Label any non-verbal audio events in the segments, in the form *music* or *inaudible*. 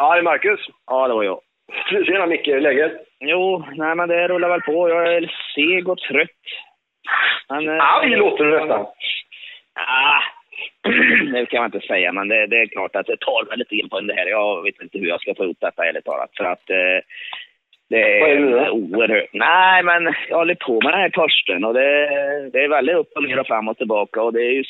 Ja, det är Marcus. Ja, det var jag. Tjena Micke, hur är läget? Jo, nej men det rullar väl på. Jag är seg och trött. Men, eh, vi låter det nästan. Ah, *clears throat* det kan man inte säga, men det, det är klart att det tar väldigt in på det här. Jag vet inte hur jag ska få ihop detta ärligt talat. För att eh, det Vad är det oerhört... Nej, men jag håller på med den här Torsten och det, det är väldigt upp och ner och fram och tillbaka och det är ju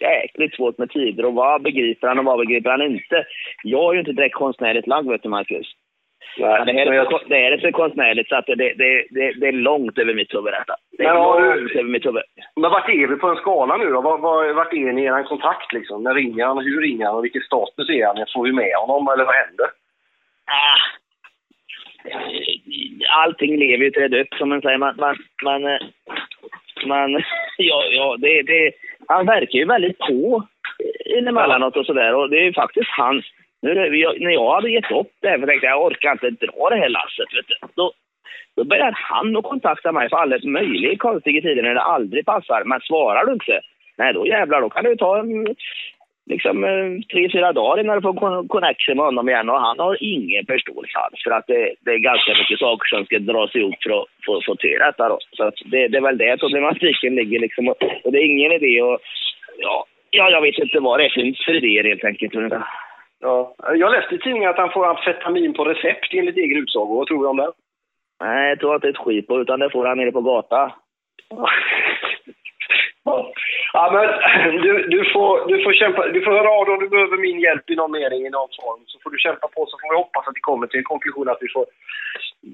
jäkligt svårt med tider och vad begriper han och vad begriper han inte. Jag är ju inte direkt konstnärligt lagd, vet du Marcus. Nej, det, här är jag- så, det här är så konstnärligt så att det, det, det, det är långt över mitt huvud detta. Det är Men har du- långt över mitt huvud. Men vart är vi på en skala nu då? Var, var, vart är ni i er kontakt liksom? När ringer han? Hur ringer han? Och vilken status är han? Får vi med honom eller vad händer? Ah. Allting lever ju till det dött, som man säger. Man, man, man, eh, man *laughs* ja, ja, det, det, han verkar ju väldigt på emellanåt och sådär. Och det är ju faktiskt hans... Nu, när jag hade gett upp det här, för jag tänkte jag orkar inte dra det här lasset. Vet du. Då, då börjar han att kontakta mig för alldeles möjliga konstiga tider när det aldrig passar. Men svarar du inte, nej då jävlar, då kan det ju ta en, liksom, eh, tre, fyra dagar innan du får connection med honom igen. Och han har ingen förståelse alls. För att det, det är ganska mycket saker som ska dras ihop för att få, få till detta. Då. Så det, det är väl där problematiken ligger. Liksom. Och, och det är ingen idé att... Ja, ja, jag vet inte vad det finns för idéer helt enkelt. Ja. Jag läste i tidningen att han får amfetamin på recept enligt egen utsago. Vad tror du om det? Nej, jag tror inte ett skit på utan det får han nere på gatan. Ja, men *clears throat* du, du, får, du får kämpa. Du får höra av dig om du behöver min hjälp i någon mening, i någon form. Så får du kämpa på, så får vi hoppas att vi kommer till en konklusion att vi får...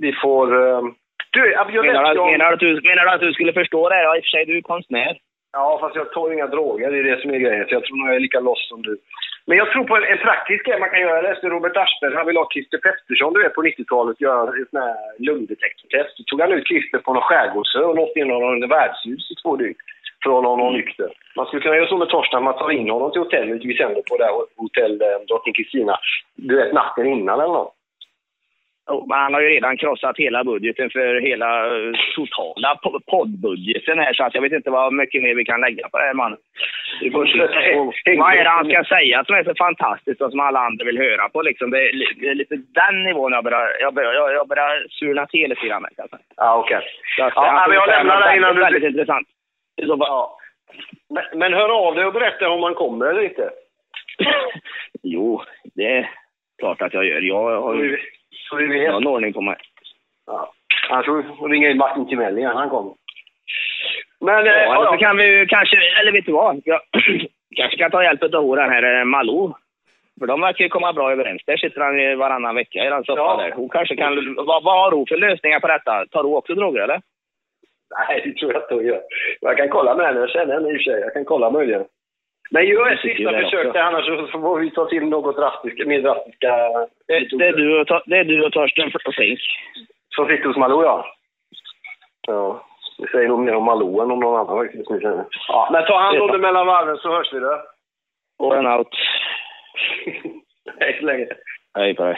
Vi får... ehm, Du, jag Menar läste om... menar, du att du, menar du att du skulle förstå det? Ja, i och för sig, du är konstnär. Ja, fast jag tar inga droger. Det är det som är grejen. Så jag tror nog jag är lika loss som du. Men jag tror på en, en praktisk grej man kan göra. Jag läste Robert Aschberg. Han vill ha Christer Pettersson, du vet, på 90-talet göra ett sånt här lungdetektortest. Då tog han ut Christer på någon skärgårdsö och låste in honom i värdshus i två dygn. För att hålla honom nykter. Man skulle kunna göra så med Torsten, man tar in honom till hotellet vi sänder på, där hotell eh, Drottning Kristina. Du vet, natten innan eller något. Men han har ju redan krossat hela budgeten för hela eh, totala po- poddbudgeten här så att jag vet inte vad mycket mer vi kan lägga på det här mannen. Vi får se. Och Vad är det han ska säga som är så fantastiskt och som alla andra vill höra på liksom? Det är, li- det är lite den nivån jag börjar, jag börjar, jag, jag börjar surna till lite grann. kan jag säga. Ja, okej. Att, Ja, men jag lämnar det innan du- Väldigt intressant. Så fall- Ja. Men, men hör av dig och berätta om man kommer eller inte. *laughs* Jo, det är klart att jag gör. Jag har Så vi, ju så vi vet. en ordning på mig. Ja. Annars får vi ringa in Martin Timell igen, han kommer. Men, eh, Ja, eller så kan vi kanske, eller vet du vad? Jag *clears throat* kanske kan ta hjälp av den här eh, Malou. För de verkar ju komma bra överens. Där sitter han ju varannan vecka i den soffan Ja. där. Hon kanske kan... Vad, vad har hon för lösningar på detta? Tar hon också droger eller? Nej, det tror jag inte hon gör. Jag kan kolla med henne, jag känner henne i och för sig. Jag kan kolla möjligen. Men gör ett sista försök där, annars så får vi ta till något drastiskt, mer drastiska Det, det, är du och, det är du och Torsten Flink. Som sitter hos Malou, ja. Ja, det säger nog mer om Malou än om någon annan faktiskt. Ja, men ta hand om det mellan varven så hörs vi då. Over and out. Hej *laughs* så länge. Hej på dig.